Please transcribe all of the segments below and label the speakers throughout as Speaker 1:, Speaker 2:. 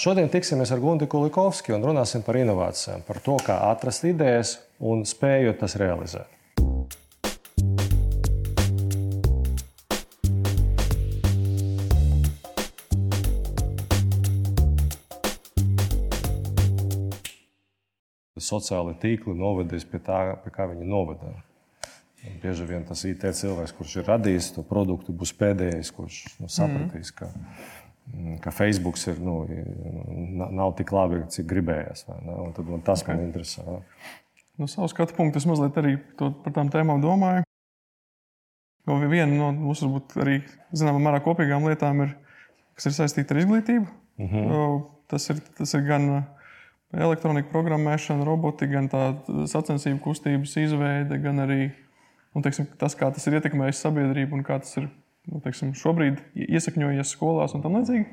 Speaker 1: Šodien tiksimies ar Gunti Kulikovski un runāsim par inovācijām, par to, kā atrast idejas un spējot tas realizēt. Sociālai tīkli novedīs pie tā, pie kā viņi novada. Un bieži vien tas IT cilvēks, kurš ir radījis to produktu, būs pēdējais, kurš nu, sapratīs, mm, ka Facebook ir, nu, nav tik labi, cik gribējās. Tad man tas okay. man interesē. Ne?
Speaker 2: No savas skatu punkta es mazliet arī par tām tēmām domāju. Jo viena no mūsu varbūt arī zināmā mērā kopīgām lietām ir, kas ir saistīta ar izglītību. Mhm. -huh. tas, ir, tas ir gan elektronika programmēšana, robotika, gan tā sacensību kustības izveide, gan arī un, teiksim, tas, kā tas ir ietekmējis sabiedrību un kā tas ir nu, teiksim, šobrīd iesakņojies skolās un tam līdzīgi.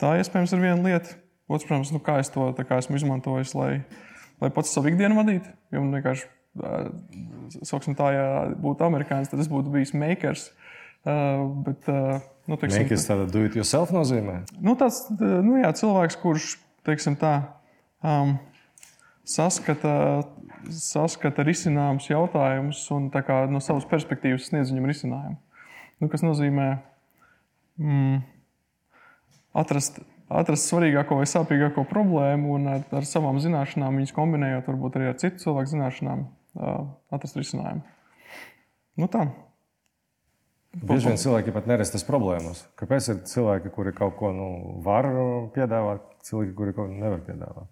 Speaker 2: Tā iespējams ir viena lieta. Otrs, protams, nu, kā es to kā esmu izmantojis, lai, lai pats savu ikdienu vadītu. Jo man vienkārši, sauksim, tā, ja būtu amerikānis, tad es būtu bijis makers. Uh, bet, uh,
Speaker 1: nu, teiksim, makers tāda do it yourself nozīmē?
Speaker 2: Nu, tāds, nu, jā, cilvēks, kurš, teiksim tā, um, saskata, saskata risinājumus jautājumus un kā, no savas perspektīvas sniedz viņam risinājumu. Nu, kas nozīmē mm, atrast, atrast svarīgāko vai sāpīgāko problēmu un ar, ar savām zināšanām, viņas kombinējot varbūt arī ar citu cilvēku zināšanām, atrast risinājumu. Nu, tā.
Speaker 1: Bieži vien cilvēki pat nerestas problēmas. Kāpēc ir cilvēki, kuri kaut ko nu, var piedāvāt, cilvēki, kuri kaut ko nevar piedāvāt?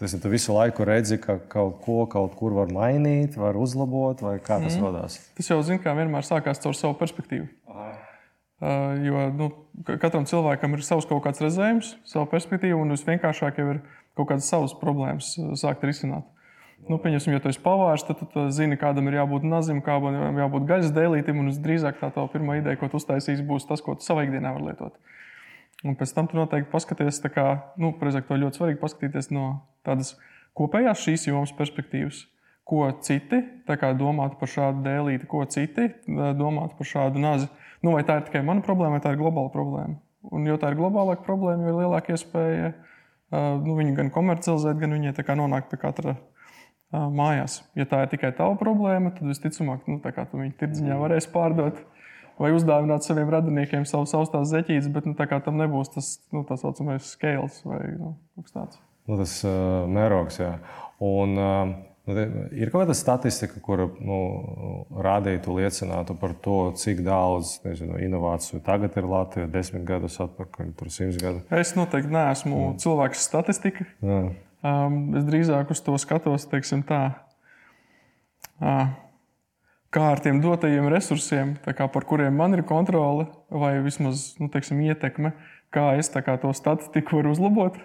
Speaker 1: Tas ir tu visu laiku redzi, ka kaut ko kaut kur var mainīt, var uzlabot, vai kā tas mm. radās.
Speaker 2: Tas jau, zin, kā vienmēr sākās caur savu perspektīvu. Aha. Uh, jo nu, katram cilvēkam ir savs kaut kāds redzējums, sava perspektīva, un visvienkāršāk jau ir kaut kādas savas problēmas sākt risināt. Nu, pieņemsim, ja tu esi pavārs, tad tu, zini, kādam ir jābūt nazim, kādam jābūt gaļas dēlītim, un visdrīzāk tā tā pirmā ideja, ko tu uztaisīsi, būs tas, ko tu savā ikdienā vari lietot. Un pēc tam tu noteikti paskaties, kā, nu, precīzāk, to ļoti svarīgi paskatīties no tādas kopējās šīs jomas perspektīvas. Ko citi domātu par šādu dēlīti, ko citi domātu par šādu nazi. Nu, vai tā ir tikai mana problēma, vai tā ir globāla problēma? Un, jo tā ir globālāka problēma, jo ir lielāka iespēja nu, viņu gan komercializēt, gan viņai nonākt pie katra mājās. Ja tā ir tikai tava problēma, tad visticamāk, nu, tu viņu tirdziņā varēsi pārdot vai uzdāvināt saviem radiniekiem savus austās zeķītes, bet nu, tam nebūs tas nu, tā saucamais scales vai nu, kaut kas tāds.
Speaker 1: Nu, tas uh, mērogs, jā. Un, uh, Ir kaut kāda statistika, kur nu, rādītu, liecinātu par to, cik daudz nezinu, inovāciju tagad ir Latvijā, desmit gadus atpakaļ, tur simts gadu.
Speaker 2: Es noteikti neesmu mm. cilvēks statistika. Jā. Um, es drīzāk uz to skatos, teiksim, tā. Uh, kā ar tiem dotajiem resursiem, kā, par kuriem man ir kontrole, vai vismaz nu, teiksim, ietekme, kā es kā, to statistiku varu uzlabot.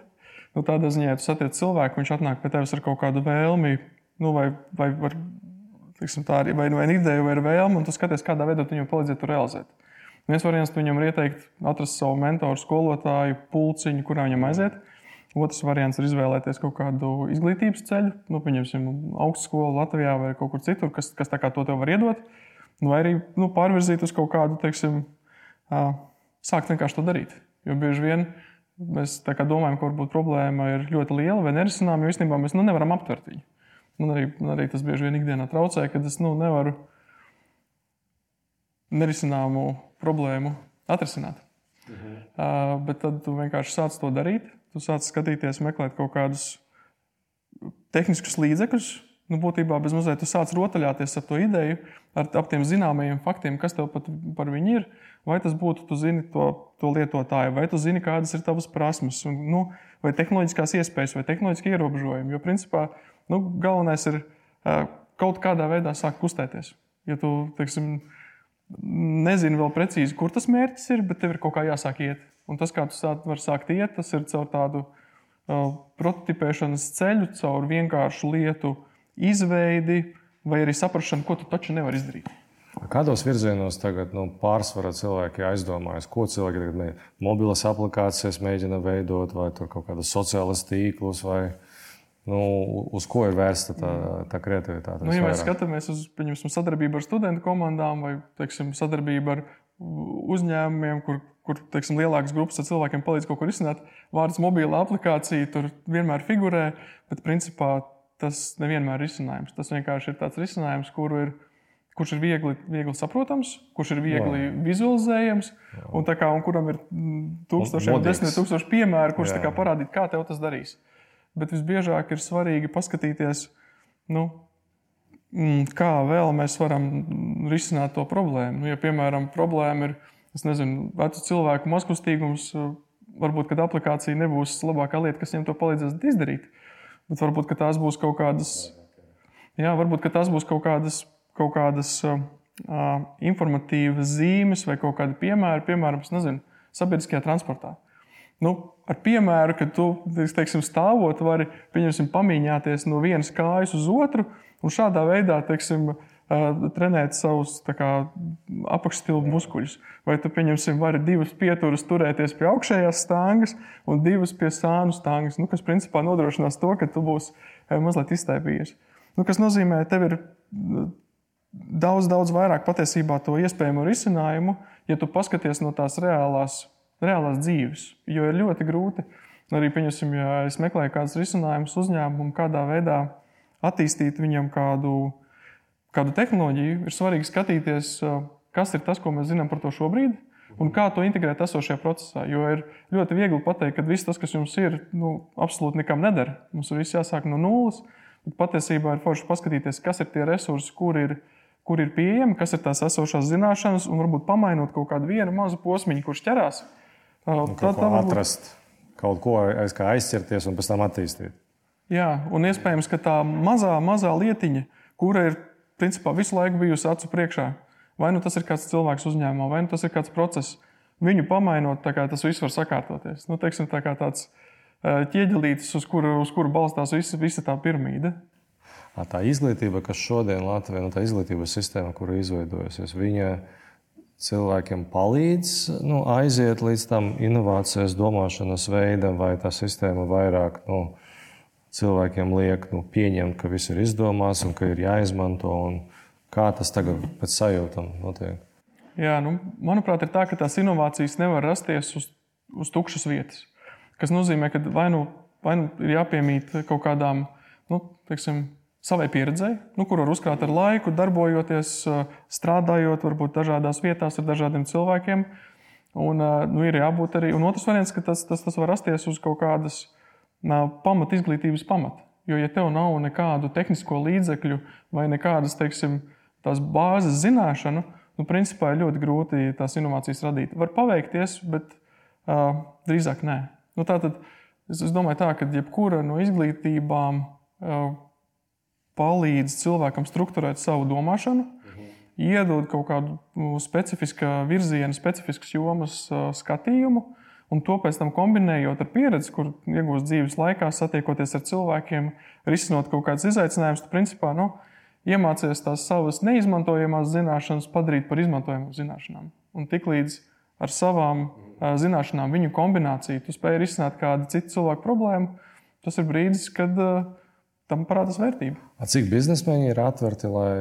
Speaker 2: Nu, tādā ziņā, ja tu satiec cilvēku, viņš atnāk pie tevis ar kaut kādu vēlmi, nu, vai, vai, vai, teiksim, tā, vai, vai ideju, vai vēlmi, un tu skaties, kādā veidā viņam palīdzēt to realizēt. Viens variants viņam ir ieteikt atrast savu mentoru, skolotāju, pulciņu, kurā viņam aiziet. Otrs variants ir izvēlēties kaut kādu izglītības ceļu, nu, pieņemsim, augstskolu Latvijā vai kaut kur citur, kas, kas to tev var iedot. Vai arī nu, pārvirzīt uz kaut kādu, teiksim, sākt vienkārši to darīt. Jo bieži vien mēs domājam, ka varbūt problēma ir ļoti liela vai nerisināma, jo īstenībā mēs nu, nevaram aptvert viņu. Man arī, man arī tas bieži vien ikdienā traucē, ka es nu, nevaru nerisināmu problēmu atrisināt. Mhm. Uh, bet tad tu vienkārši sāc to darīt tu sāc skatīties, meklēt kaut kādus tehniskus līdzekļus. Nu, būtībā bez mazliet tu sāc rotaļāties ar to ideju, ar ap tiem zināmajiem faktiem, kas tev pat par viņu ir. Vai tas būtu, tu zini to, to lietotāju, vai tu zini, kādas ir tavas prasmes, un, nu, vai tehnoloģiskās iespējas, vai tehnoloģiski ierobežojumi. Jo, principā, nu, galvenais ir kaut kādā veidā sākt kustēties. Ja tu, teiksim, nezini vēl precīzi, kur tas mērķis ir, bet tev ir kaut kā jāsāk iet. Un tas, kā tu sāk, vari sākt iet, tas ir caur tādu uh, prototipēšanas ceļu, caur vienkāršu lietu izveidi, vai arī saprāšanu, ko tu taču nevari izdarīt.
Speaker 1: Kādos virzienos tagad nu, pārsvarā cilvēki aizdomājas, ko cilvēki tagad mēģina? Mobilas aplikācijas mēģina veidot, vai kaut kādas sociālas tīklus, vai nu, uz ko ir vērsta tā, tā kreativitāte?
Speaker 2: Nu, ja mēs skatāmies uz sadarbību ar studentu komandām vai teiksim, sadarbību ar uzņēmumiem, kur, kur teiksim, lielākas grupas ar cilvēkiem palīdz kaut ko risināt. Vārds mobila aplikācija tur vienmēr figurē, bet principā tas nevienmēr ir risinājums. Tas vienkārši ir tāds risinājums, kuru ir kurš ir viegli, viegli saprotams, kurš ir viegli Jā. vizualizējams, Jā. un, kā, un kuram ir tūkstošiem, desmit tūkstoši piemēru, kurš kā parādīt, kā tev tas darīs. Bet visbiežāk ir svarīgi paskatīties, nu, kā vēl mēs varam risināt to problēmu. Nu, ja, piemēram, problēma ir nezinu, vecu cilvēku mazkustīgums, varbūt aplikācija nebūs labākā lieta, kas viņiem to palīdzēs izdarīt. Bet varbūt tās būs kaut kādas, jā, varbūt tās būs kaut kādas kaut kādas uh, informatīvas zīmes vai kaut kādi piemēri, piemēram, nezinu, sabiedriskajā transportā. Nu, ar piemēru, ka tu teiksim, stāvot, vari pamīņāties no vienas kājas uz otru un šādā veidā teiksim, trenēt savus apakšstilbu muskuļus. Vai tu pieņemsim, vari divas pieturas turēties pie augšējās stāngas un divas pie sānu stāngas, nu, kas principā nodrošinās to, ka tu būsi mazliet iztaipījies. Nu, kas nozīmē, ka tev ir daudz, daudz vairāk patiesībā to iespējamo risinājumu, ja tu paskaties no tās reālās, reālās dzīves. Jo ir ļoti grūti, arī pieņasim, ja es meklēju kādus risinājumus uzņēmumam, kādā veidā attīstīt viņam kādu, kādu tehnoloģiju, ir svarīgi skatīties, kas ir tas, ko mēs zinām par to šobrīd. Un kā to integrēt esošajā procesā? Jo ir ļoti viegli pateikt, ka viss tas, kas jums ir, nu, absolūti nekam neder. Mums viss jāsāk no nulles. Bet patiesībā ir forši paskatīties, kas ir tie resursi, kur ir kur ir pieejami, kas ir tās esošās zināšanas, un varbūt pamainot kaut kādu vienu mazu posmu, kurš ķerās.
Speaker 1: Tad tā var atrast kaut ko aiz kā aizķerties un pēc tam attīstīt.
Speaker 2: Jā, un iespējams, ka tā mazā, mazā lietiņa, kura ir principā visu laiku bijusi acu priekšā, vai nu tas ir kāds cilvēks uzņēmumā, vai nu tas ir kāds process, viņu pamainot, tas viss var sakārtoties. Nu, teiksim, tā kā tāds ķieģelītis, uz kuru, uz kuru balstās visa, visa tā piramīda.
Speaker 1: Tā izglītība, kas šodien Latvijā, nu, tā izglītības sistēma, kur izveidojusies, viņa cilvēkiem palīdz nu, aiziet līdz tam inovācijas domāšanas veidam, vai tā sistēma vairāk nu, cilvēkiem liek nu, pieņemt, ka viss ir izdomāts un ka ir jāizmanto. Kā tas tagad pēc sajūtām notiek?
Speaker 2: Jā, nu, manuprāt, ir tā, ka tās inovācijas nevar rasties uz, uz tukšas vietas. Tas nozīmē, ka vai nu, vai nu ir jāpiemīt kaut kādām nu, teiksim, savai pieredzei, nu, kur var uzkrāt ar laiku, darbojoties, strādājot, varbūt dažādās vietās ar dažādiem cilvēkiem. Un, nu, ir jābūt arī. Un otrs variants, ka tas, tas, tas var rasties uz kaut kādas pamat izglītības pamata. Jo, ja tev nav nekādu tehnisko līdzekļu vai nekādas, teiksim, tās bāzes zināšanu, nu, principā ir ļoti grūti tās inovācijas radīt. Var paveikties, bet uh, drīzāk nē. Nu, tātad, es, es domāju, tā, ka jebkura no izglītībām uh, palīdz cilvēkam strukturēt savu domāšanu, mhm. iedod kaut kādu nu, specifisku virzienu, specifiskas jomas skatījumu. Un to pēc tam kombinējot ar pieredzi, kur iegūst dzīves laikā, satiekoties ar cilvēkiem, risinot kaut kādus izaicinājumus, tu principā nu, iemācies tās savas neizmantojamās zināšanas padarīt par izmantojamām zināšanām. Un tiklīdz ar savām mhm. zināšanām, viņu kombināciju, tu spēj risināt kādu citu cilvēku problēmu, tas ir brīdis, kad uh, tam parādās vērtība.
Speaker 1: A cik biznesmeņi ir atverti, lai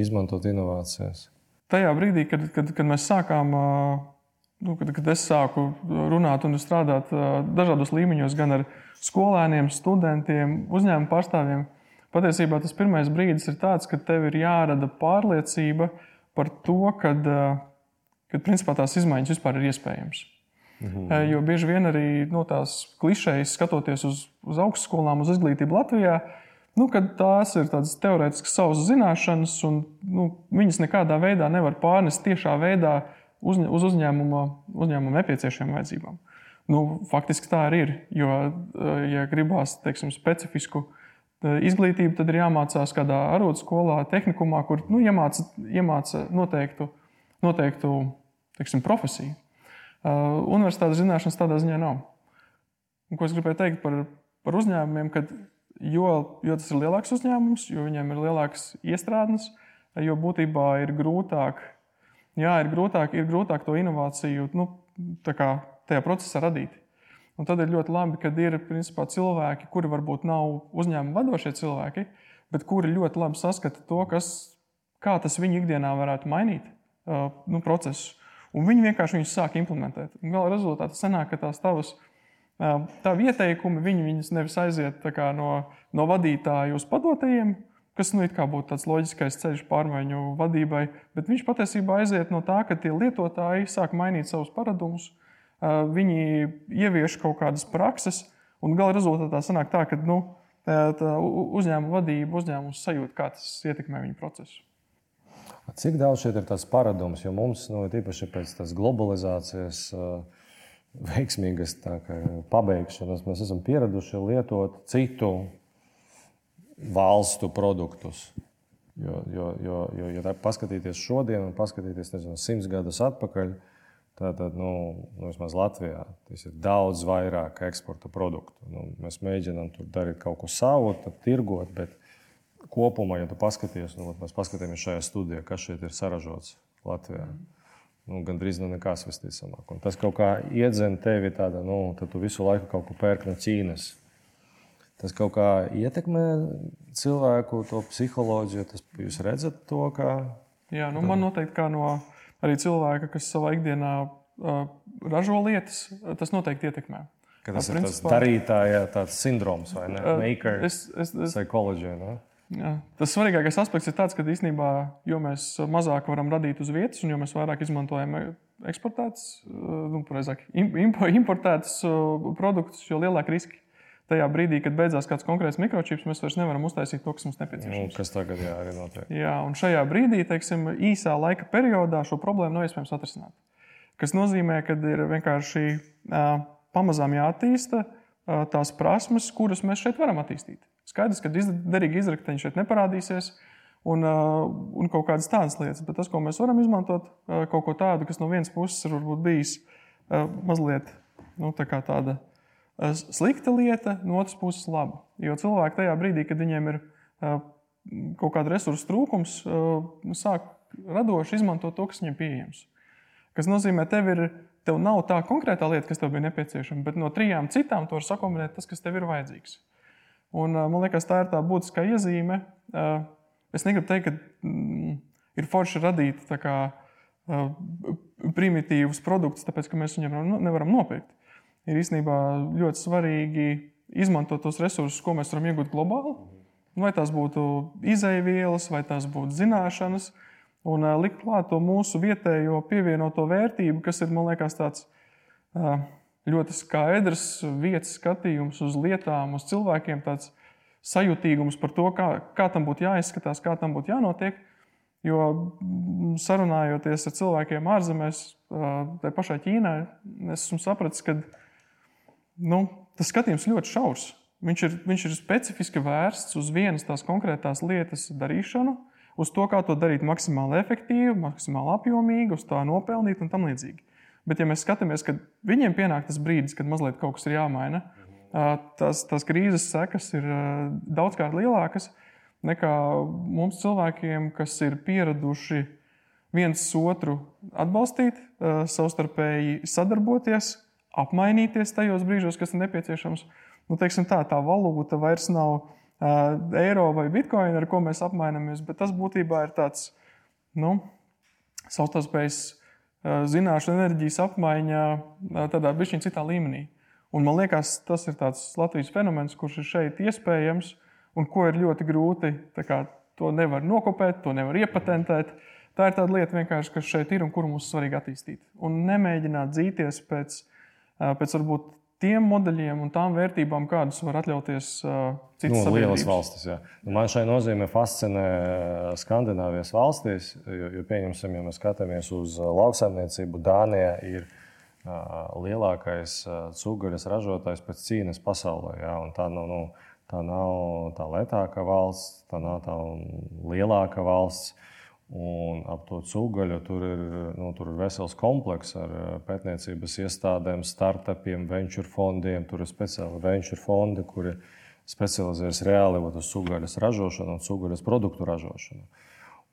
Speaker 1: izmantotu inovācijas?
Speaker 2: Tajā brīdī, kad, kad, kad mēs sākām, nu, kad, kad es sāku runāt un strādāt dažādos līmeņos, gan ar skolēniem, studentiem, uzņēmumu pārstāvjiem, patiesībā tas pirmais brīdis ir tāds, ka tev ir jārada pārliecība par to, ka principā tās izmaiņas vispār ir iespējamas. Mhm. Jo bieži vien arī no nu, tās klišejas, skatoties uz, uz augstskolām, uz izglītību Latvijā, uh, nu, tās ir tādas teorētiskas savas zināšanas, un nu, viņas nekādā veidā nevar pārnest tiešā veidā uz, uz uzņēmuma, uzņēmuma nepieciešamām vajadzībām. Nu, faktiski tā arī ir. Jo, eh, ja gribās teiksim, specifisku eh, izglītību, tad ir jāmācās kādā arotskolā, tehnikumā, kur nu, iemāca, iemāca noteiktu, noteiktu teiksim, profesiju. Uh, universitātes zināšanas tādā ziņā nav. Un, ko es gribēju teikt par, par uzņēmumiem, kad jo, jo tas ir lielāks uzņēmums, jo viņiem ir lielākas iestrādes, jo būtībā ir grūtāk, jā, ir grūtāk, ir grūtāk to inovāciju nu, kā, tajā procesā radīt. Un tad ir ļoti labi, ka ir principā, cilvēki, kuri varbūt nav uzņēmuma vadošie cilvēki, bet kuri ļoti labi saskata to, kas, kā tas viņu ikdienā varētu mainīt nu, procesu. un viņi vienkārši viņus sāk implementēt. Un gala rezultātā sanāk, ka tās tavas tavi ieteikumi, viņi viņus nevis aiziet no, no vadītāja uz padotajiem, kas nu, būtu tāds loģiskais ceļš pārmaiņu vadībai, bet viņš patiesībā aiziet no tā, ka tie lietotāji sāk mainīt savus paradumus, viņi ievieš kaut kādas prakses, un gala rezultātā sanāk tā, ka nu, tā uzņēmuma vadība, uzņēmums sajūt, kā tas ietekmē viņu procesu.
Speaker 1: Cik daudz šeit ir tas paradums, jo mums, nu, tīpaši pēc tās globalizācijas, veiksmīgas pabeigšanas, mēs esam pieraduši lietot citu valstu produktus. Jo, jo, jo, jo ja paskatīties šodien un paskatīties nezinu, simts gadus atpakaļ, tad nu, nu, vismaz Latvijā tas ir daudz vairāk eksporta produktu. Nu, mēs mēģinām tur darīt kaut ko savu, tad tirgot. Bet, kopumā, ja tu paskaties, nu, mēs paskatāmies šajā studijā, kas šeit ir saražots Latvijā. Nu, Gan drīz nu nekas visticamāk. Un tas kaut kā iedzen tevi tādā, nu, tad tu visu laiku kaut ko pērk no Ķīnas. Tas kaut kā ietekmē cilvēku to psiholoģiju. Tas, jūs redzat to, kā.
Speaker 2: Jā, nu, man noteikti kā no arī cilvēka, kas savā ikdienā uh, ražo lietas, tas noteikti ietekmē.
Speaker 1: Ka tas A, ir principā, tas darītāja sindroms vai ne? Uh, Maker es, es, es, psychology.
Speaker 2: Jā. Tas svarīgākais aspekts ir tas, ka īstenībā, jo mēs mazāk varam radīt uz vietas, un jo mēs vairāk izmantojam eksportētus, nu, precīzāk, importētus produktus, jo lielāki riski. Tajā brīdī, kad beidzās kāds konkrēts mikročips, mēs vairs nevaram uztaisīt to, kas mums nepieciešams.
Speaker 1: Nu, kas tagad jā, arī notiek?
Speaker 2: Jā, un šajā brīdī, teiksim, īsā laika periodā šo problēmu nav iespējams atrisināt. Tas nozīmē, ka ir vienkārši pamazām jāattīsta tās prasmes, kuras mēs šeit varam attīstīt. Skaidrs, ka derīgi izrakteņi šeit neparādīsies. Un, uh, un kaut kādas tādas lietas, bet tas, ko mēs varam izmantot, uh, kaut ko tādu, kas no vienas puses ir bijis uh, mazliet nu, tā tāda slikta lieta, no otras puses laba. Jo cilvēki tajā brīdī, kad viņiem ir kaut kāda resursu trūkums, sāk radoši izmantot to, kas viņiem pieejams. Tas nozīmē, tev, ir, tev nav tā konkrētā lieta, kas tev bija nepieciešama, bet no trijām citām to var sakombinēt tas, kas tev ir vajadzīgs. Un, man liekas, tā ir tā būtiskā iezīme. Es negribu teikt, ka mm, ir forši radīt kā, primitīvus produktus, tāpēc ka mēs viņiem nevaram nopirkt. Ir īstenībā ļoti svarīgi izmantot tos resursus, ko mēs varam iegūt globāli. Vai tās būtu izēvielas, vai tās būtu zināšanas, un likt klāt to mūsu vietējo pievienoto vērtību, kas ir, man liekas, tāds ļoti skaidrs vietas skatījums uz lietām, uz cilvēkiem, tāds sajūtīgums par to, kā, kā tam būtu jāizskatās, kā tam būtu jānotiek. Jo mm, sarunājoties ar cilvēkiem ārzemēs, tai pašai Ķīnai, es esmu sapratis, ka nu, tas skatījums ļoti šaurs. Viņš ir, viņš ir specifiski vērsts uz vienas tās konkrētās lietas darīšanu, uz to, kā to darīt maksimāli efektīvi, maksimāli apjomīgi, uz tā nopelnīt un tam līdzīgi. Bet, ja mēs skatāmies, kad viņiem pienāk tas brīdis, kad mazliet kaut kas ir jāmaina, tās, tās krīzes sekas ir daudzkārt lielākas nekā mums cilvēkiem, kas ir pieraduši viens otru atbalstīt, savstarpēji sadarboties, apmainīties tajos brīžos, kas ir nepieciešams. Nu, tā, tā valūta vairs nav uh, eiro vai bitkoina, ar ko mēs apmainamies, bet tas būtībā ir tāds nu, savstarpējs zināšanu enerģijas apmaiņa tādā bišķiņa citā līmenī. Un man liekas, tas ir tāds Latvijas fenomens, kurš ir šeit iespējams un ko ir ļoti grūti. Kā, to nevar nokopēt, to nevar iepatentēt. Tā ir tāda lieta, kas šeit ir un kuru mums svarīgi attīstīt. Un nemēģināt dzīties pēc, pēc varbūt tiem modeļiem un tām vērtībām, kādas var atļauties uh, citas
Speaker 1: nu, lielas valstis. Jā. Nu, man šai nozīmē fascinē Skandināvijas valstīs, jo, jo pieņemsim, ja mēs skatāmies uz lauksaimniecību, Dānijā ir uh, lielākais uh, cūgaļas ražotājs pēc cīņas pasaulē. Jā, tā, nav, nu, tā nav tā lētākā valsts, tā nav tā lielākā valsts. Un ap to cūgaļu tur ir, nu, tur ir vesels komplekss ar eh, pētniecības iestādēm, startupiem, venture fondiem. Tur ir speciāli venture fondi, kuri specializējas reāli uz cūgaļas ražošanu un cūgaļas produktu ražošanu.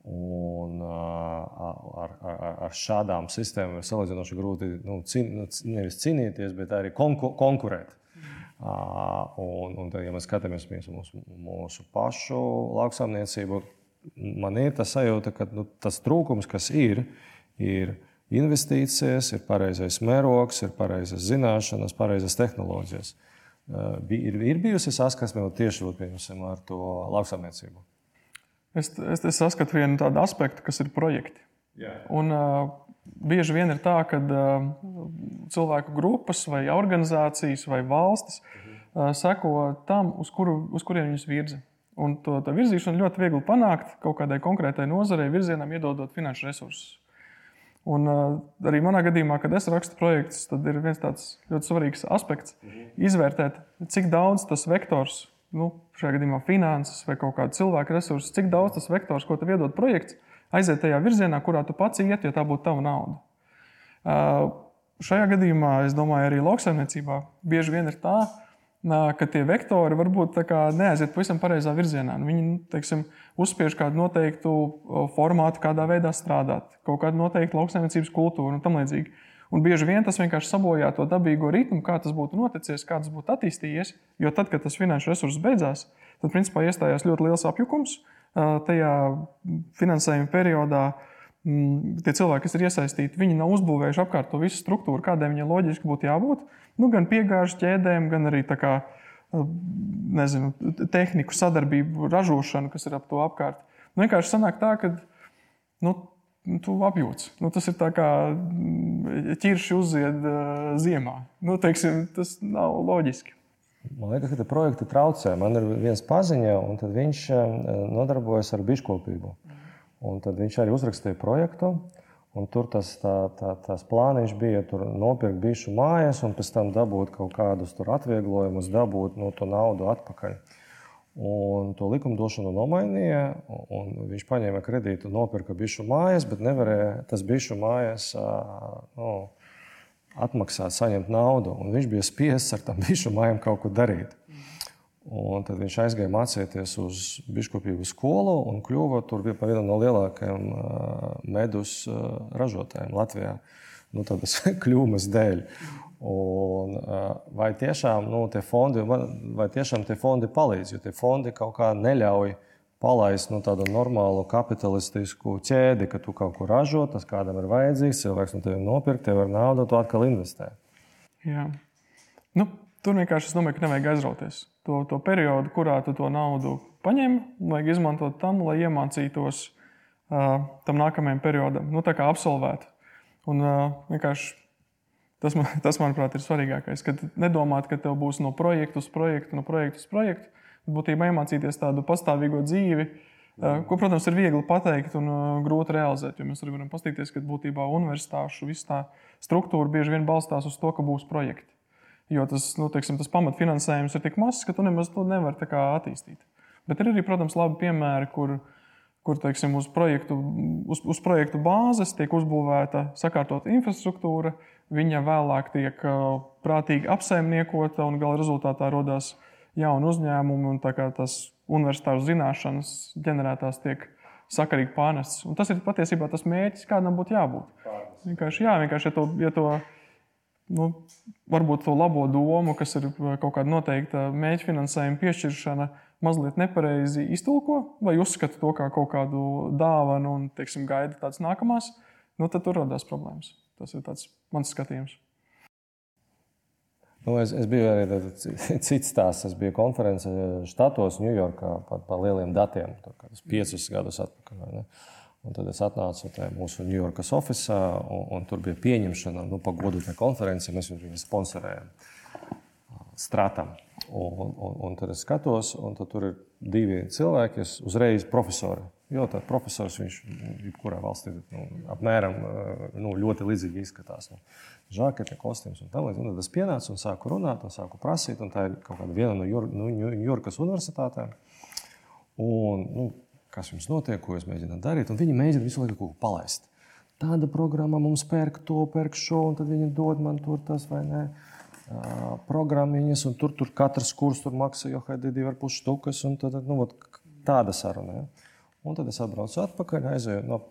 Speaker 1: Un, eh, ar, ar, ar šādām sistēmām ir salīdzinoši grūti nu, cīn, nu, nevis cīnīties, bet arī konku, konkurēt. Un, un tad, ja mēs skatāmies mūsu, mūsu pašu lauksaimniecību, man ir tas sajūta, ka nu, tas trūkums, kas ir, ir investīcijas, ir pareizais mērogs, ir pareizas zināšanas, pareizas tehnoloģijas. Ir, ir bijusi saskarsme tieši ar to lauksaimniecību.
Speaker 2: Es, es, es saskatu vienu tādu aspektu, kas ir projekti. Yeah. Un, uh, bieži vien ir tā, ka uh, cilvēku grupas, vai organizācijas, vai valstis uh, seko tam, uz, kuru, uz kurien viņus virza. Un to virzīšanu ļoti viegli panākt kaut kādai konkrētai nozarei, virzienam, iedodot finanšu resursus. Un, uh, arī manā gadījumā, kad es rakstu projektus, tad ir viens tāds ļoti svarīgs aspekts - izvērtēt, cik daudz tas vektors, nu, šajā gadījumā finanses vai kaut kāda cilvēka resursa, cik daudz tas vektors, ko tev iedod projekts, aiziet tajā virzienā, kurā tu pats iet, jo tā būtu tava nauda. Uh, šajā gadījumā, es domāju, arī lauksaimniecībā bieži vien ir tā, ka tie vektori varbūt neaiziet pavisam pareizā virzienā. Nu, viņi teiksim, uzspiež kādu noteiktu formātu, kādā veidā strādāt, kaut kādu noteiktu lauksaimniecības kultūru un tam līdzīgi. Un bieži vien tas vienkārši sabojā to dabīgo ritmu, kā tas būtu noticis, kā tas būtu attīstījies. Jo tad, kad tas finanšu resurss beidzās, tad principā iestājās ļoti liels apjukums tajā finansējuma periodā. Tie cilvēki, kas ir iesaistīti, viņi nav uzbūvējuši apkārt to visu struktūru, kādai viņai loģiski būtu jābūt nu, gan piegāžu ķēdēm, gan arī kā, eh, nezinu, tehniku sadarbību, ražošanu, kas ir ap to apkārt. Nu, vienkārši sanāk tā, ka nu, tu apjūts. Nu, tas ir kā mm, ķirši uzzied uh, ziemā. Nu, teiksim, tas nav loģiski.
Speaker 1: Man liekas, ka tie projekti traucē. Man ir viens paziņa, un viņš eh, nodarbojas ar biškopību. Un tad viņš arī uzrakstīja projektu. Un tur tas, tā, tā, tas plāniņš bija nopirkt bišu mājas un pēc tam dabūt kaut kādus atvieglojumus, dabūt no nu, to naudu atpakaļ. Un to likumdošanu nomainīja. Viņš paņēma kredītu, nopirka bišu mājas, bet nevarēja tas bišu mājas nu, atmaksāt, saņemt naudu. Un viņš bija spiests ar tām bišu mājām kaut ko darīt. Un tad viņš aizgāja mācīties uz biškopību skolu un kļuva par vienu no lielākajiem medus ražotājiem Latvijā. Nu, tādas kļūmes dēļ. Un, vai tiešām nu, tie fondi, vai tiešām tie fondi palīdz? Jo tie fondi kaut kā neļauj palaist nu, tādu normālu kapitalistisku ķēdi, ka tu kaut ko ražo, tas kādam ir vajadzīgs, cilvēks no tevis nopirkt, tev ir nauda, tu atkal investē.
Speaker 2: Jā. Nu, tur vienkārši es domāju, ka nevajag aizrauties to, to periodu, kurā tu to naudu paņem, vajag izmantot tam, lai iemācītos uh, tam nākamajam periodam, nu, tā kā absolvēt. Un uh, vienkārši tas, man, tas, manuprāt, ir svarīgākais. Kad nedomāt, ka tev būs no projekta uz projektu, no projekta uz projektu, bet būtībā iemācīties tādu pastāvīgo dzīvi, uh, ko, protams, ir viegli pateikt un uh, grūti realizēt. Jo mēs arī varam paskatīties, ka būtībā universitāšu tā struktūra bieži vien balstās uz to, ka būs projekti. Jo tas, nu, teiksim, tas pamatfinansējums ir tik mazs, ka tu nemaz to nevari attīstīt. Bet ir arī, protams, labi piemēri, kur, kur teiksim, uz, projektu, uz, uz projektu bāzes tiek uzbūvēta sakārtota infrastruktūra, viņa vēlāk tiek prātīgi apsaimniekota un gala rezultātā radās jauni uzņēmumi un tās universitāru zināšanas ģenerētās tiek sakarīgi pārnestas. Tas ir patiesībā tas mērķis, kādam būtu jābūt. Vienkārši, jā, vienkārši ja to, ja to nu, varbūt to labo domu, kas ir eh, kaut kāda noteikta mēģinājuma finansējuma piešķiršana, mazliet nepareizi iztulko vai uzskata to kā kaut kādu dāvanu un teiksim, gaida tādas nākamās, nu, tad tur radās problēmas. Tas ir mans skatījums.
Speaker 1: Nu, es, es biju arī cits stāsts. Es biju konferencē štatos, Ņujorkā par, par lieliem datiem, piecus gadus atpakaļ. Un tad es atnācu tajā mūsu Ņujorkas oficiālā, un, un tur bija pieņemšana, nu, pa godu tai konferencei. Mēs viņu sponsorējam strātam. Un, un, un tad es skatos, un tur ir divi cilvēki, kas uzreiz profesori. Jo tā profesors viņš jebkurā valstī nu, apmēram nu, ļoti līdzīgi izskatās. Nu, žakete, kostīms un tā līdzīgi. Tad es pienācu un sāku runāt, un sāku prasīt, un tā ir kaut kāda viena no Jurkas universitātēm. Un, nu, kas jums notiek, ko jūs mēģināt darīt. Viņi mēģina visu laiku kaut ko palaist. Tāda programma mums pērk to, pērk šo, un tad viņi dod man tur tas vai nē. Uh, programmiņas, un tur, tur katrs kurs tur maksā jau kādi divi ar pus štukas, un tad, nu, vat, tāda saruna. Ja? Un tad es atbraucu atpakaļ, aizēju no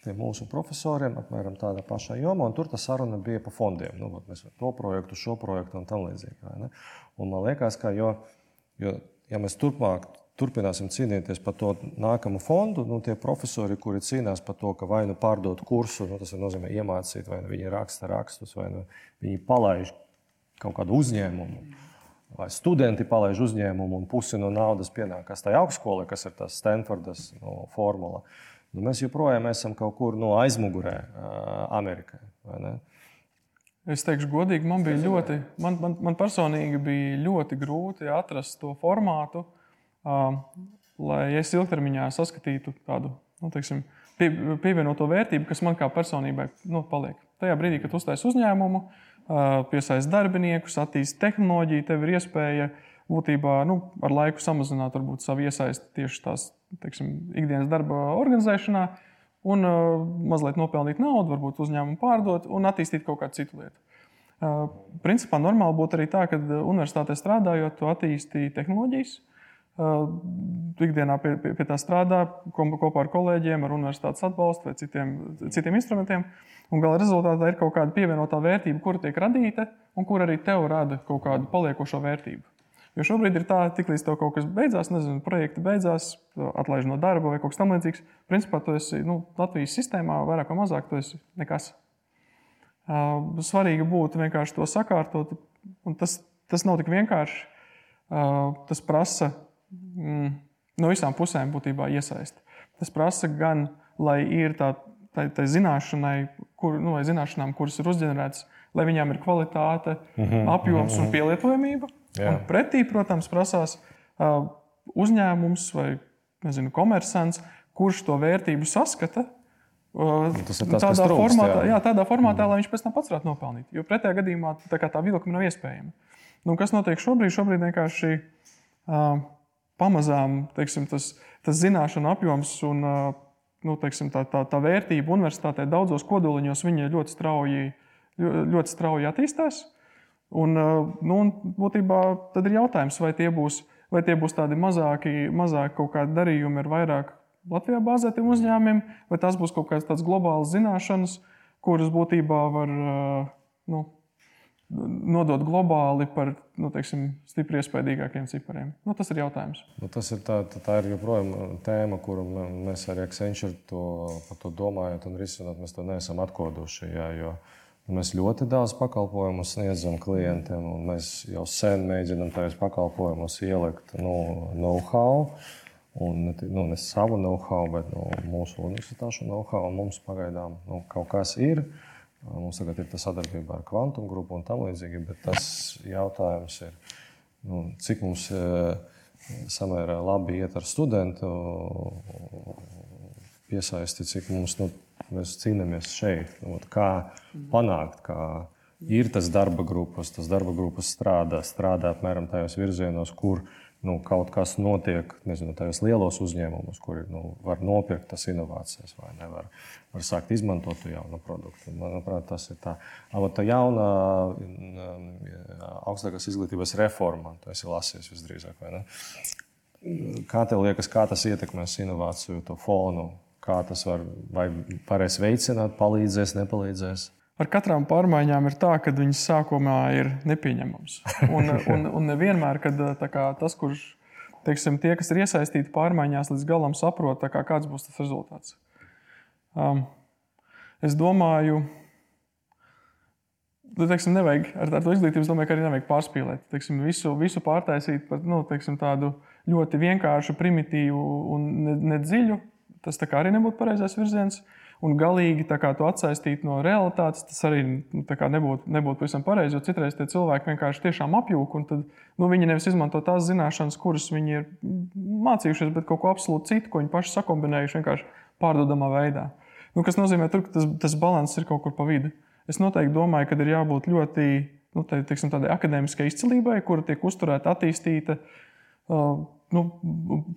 Speaker 1: pie mūsu profesoriem, apmēram tādā pašā jomā, un tur tā saruna bija par fondiem. Nu, mēs to projektu, šo projektu un tam līdzīgi. Un man liekas, ka, jo, jo, ja mēs turpmāk turpināsim cīnīties par to nākamo fondu. Nu, tie profesori, kuri cīnās par to, ka vai nu pārdot kursu, nu, tas nozīmē iemācīt, vai nu viņi raksta rakstus, vai nu viņi palaiž kaut kādu uzņēmumu. Vai studenti palaiž uzņēmumu un pusi no naudas pienākas tai augstskolai, kas ir tas Stanfordas no, formula. Nu, mēs joprojām esam kaut kur no aizmugurē Amerikai.
Speaker 2: Es teikšu, godīgi, man bija ļoti, man, man, man personīgi bija ļoti grūti atrast to formātu, uh, lai es ilgtermiņā saskatītu tādu nu, teiksim, pie, pievienoto vērtību, kas man kā personībai nu, paliek. Tajā brīdī, kad uztaisīju uzņēmumu, piesaistīju darbiniekus, attīstīju tehnoloģiju, tev ir iespēja būtībā nu, ar laiku samazināt varbūt, savu iesaisti tieši tās teiksim, ikdienas darba organizēšanā. Un uh, mazliet nopelnīt naudu, varbūt uzņēmumu pārdot un attīstīt kaut kādu citu lietu. Uh, principā normāli būtu arī tā, ka universitātē strādājot, tu attīstīji tehnoloģijas. Uh, ikdienā pie, pie, pie tā strādā kopā ar kolēģiem, ar universitātes atbalstu vai citiem, citiem instrumentiem. Un gala rezultātā ir kaut kāda pievienotā vērtība, kura tiek radīta un kur arī tev rada kaut kādu paliekošo vērtību. Jo šobrīd ir tā, tiklīdz tev kaut kas beidzās, nezinu, projekti beidzās, atlaiž no darba vai kaut kas tamlīdzīgs. Principā tu esi nu, Latvijas sistēmā, vairāk vai mazāk, tu esi nekas. Svarīgi būtu vienkārši to sakārtot, un tas, tas nav tik vienkārši. Tas prasa mm, no visām pusēm būtībā iesaisti. Tas prasa gan, lai ir tā, tā, tā zināšanai, kur, nu, zināšanām, kuras ir uzģenerētas, lai viņām ir kvalitāte, mm -hmm, apjoms mm -hmm. un pielietojamība Pretī, protams, prasās uh, uzņēmums vai nezinu, komersants, kurš to vērtību saskata.
Speaker 1: Uh, tas ir tas,
Speaker 2: tādā,
Speaker 1: trūkst,
Speaker 2: formātā, jā. Jā, tādā formātā, mm. lai viņš pēc tam pats varētu nopelnīt. Jo pretējā gadījumā tā, tā vilkuma nav iespējama. Nu, kas notiek šobrīd? Šobrīd vienkārši uh, pamazām teiksim, tas, tas zināšanu apjoms un nu, teiksim, tā, tā, tā vērtība universitātē daudzos kodoliņos ļoti strauji, ļoti strauji attīstās. Un, nu, un būtībā tad ir jautājums, vai tie būs, vai tie būs tādi mazāki, mazāki kaut kādi darījumi ar vairāk Latvijā bāzētiem uzņēmumiem, vai tas būs kaut kāds tāds globāls zināšanas, kuras būtībā var nu, nodot globāli par nu, teiksim, stipri iespaidīgākiem cipariem. Nu, tas ir jautājums.
Speaker 1: Nu, tas ir tā, tā ir joprojām tēma, kuru mēs arī Accenture to, to domājot un risinot. Mēs to neesam atkoduši. Jā, jo, uh, Mēs ļoti daudz pakalpojumu sniedzam klientiem, un mēs jau sen mēģinām tajos pakalpojumos ielikt nu, know-how. Un nu, ne savu know-how, bet nu, mūsu universitāšu know-how. Mums pagaidām nu, kaut kas ir. Mums tagad ir tā sadarbība ar kvantum grupu un tam līdzīgi. Bet tas jautājums ir, nu, cik mums e, samērā labi iet ar studentu piesaisti, cik mums nu, mēs cīnāmies šeit. Nu, kā panākt, ka ir tas darba grupas, tas darba grupas strādā, strādā apmēram tajos virzienos, kur nu, kaut kas notiek, nezinu, tajos lielos uzņēmumos, kur nu, var nopirkt tas inovācijas vai nevar var sākt izmantot to jaunu produktu. Manuprāt, tas ir tā. Tā jauna augstākās izglītības reforma, tu esi lasījis visdrīzāk? Kā tev liekas, kā tas ietekmēs inovāciju fonu? Kā tas var, vai varēs veicināt, palīdzēs, nepalīdzēs?
Speaker 2: Ar katrām pārmaiņām ir tā, ka viņas sākumā ir nepieņemamas. Un, un, un nevienmēr, kad kā, tas, kurš teiksim, tie, kas ir iesaistīti pārmaiņās, līdz galam saprot, kā, kāds būs tas rezultāts. Um, es domāju, ka teiksim, nevajag, ar, ar to izglītību domāju, ka arī nevajag pārspīlēt. Teiksim, visu, visu pārtaisīt par nu, teiksim, tādu ļoti vienkāršu, primitīvu un nedziļu. Ne Tas arī nebūtu pareizais virziens. Un galīgi to atsaistīt no realitātes, tas arī nu, nebūtu, nebūtu pavisam pareizi. Jo citreiz tie cilvēki vienkārši tiešām apjūk, un tad, nu, viņi nevis izmanto tās zināšanas, kuras viņi ir mācījušies, bet kaut ko absolūti citu, ko viņi paši sakombinējuši vienkārši pārdodamā veidā. Nu, kas nozīmē, tur, ka tas, tas līdzsvars ir kaut kur pa vidu. Es noteikti domāju, ka ir jābūt ļoti nu, tā, teiksim, tādai akadēmiskai izcilībai, kura tiek uzturēta, attīstīta. Uh, nu,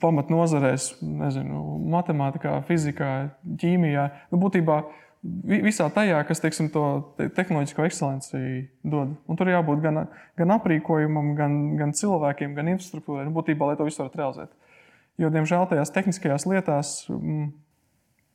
Speaker 2: pamatnozarēs, nezinu, matemātikā, fizikā, ķīmijā. Nu, būtībā visā tajā, kas teiksim, to tehnoloģisko ekscelenci dod. Un tur jābūt gan, gan aprīkojumam, gan, gan cilvēkiem, gan infrastruktūrai. Nu, būtībā, lai to visu varētu realizēt. Jo, diemžēl, tajās tehniskajās lietās mm,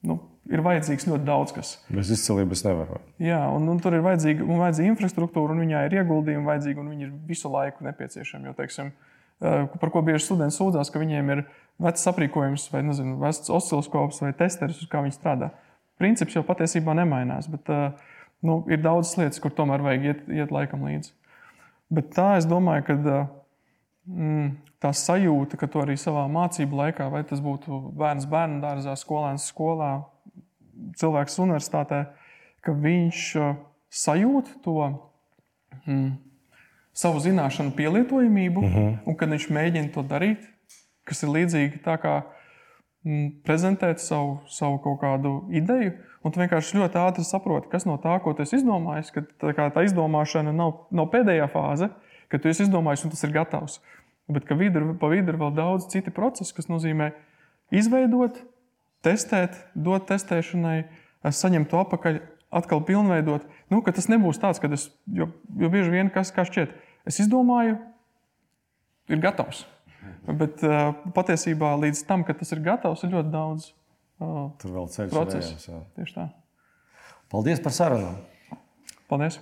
Speaker 2: nu, ir vajadzīgs ļoti daudz kas.
Speaker 1: Bez izcēlības nevar.
Speaker 2: Jā, un, un tur ir vajadzīga, vajadzīga infrastruktūra, un viņai ir ieguldījumi vajadzīgi, un viņi ir visu laiku nepieciešami. Jo, teiksim, par ko bieži studenti sūdzās, ka viņiem ir vecs aprīkojums, vai nezinu, vecs osciloskops vai testeris, uz kā viņi strādā. Princips jau patiesībā nemainās, bet nu, ir daudzas lietas, kur tomēr vajag iet, iet laikam līdzi. Bet tā es domāju, ka mm, tā sajūta, ka to arī savā mācību laikā, vai tas būtu bērns bērnu dārzā, skolēns skolā, cilvēks universitātē, ka viņš sajūt to mm, savu zināšanu pielietojamību, mhm. -huh. un kad viņš mēģina to darīt, kas ir līdzīgi tā kā mm, prezentēt savu, savu kaut kādu ideju. Un tu vienkārši ļoti ātri saproti, kas no tā, ko tu esi izdomājis, ka tā, tā izdomāšana nav, nav pēdējā fāze, kad tu esi izdomājis un tas ir gatavs. Bet ka vidu, pa vidu ir vēl daudz citu procesu, kas nozīmē izveidot, testēt, dot testēšanai, saņemt to atpakaļ, atkal pilnveidot. Nu, tas nebūs tāds, ka es, jo, jo bieži vien kas kā šķiet, es izdomāju, ir gatavs. Bet uh, patiesībā līdz tam, kad tas ir gatavs, ir ļoti daudz uh, procesu. Tieši tā.
Speaker 1: Paldies par sarunu!
Speaker 2: Paldies!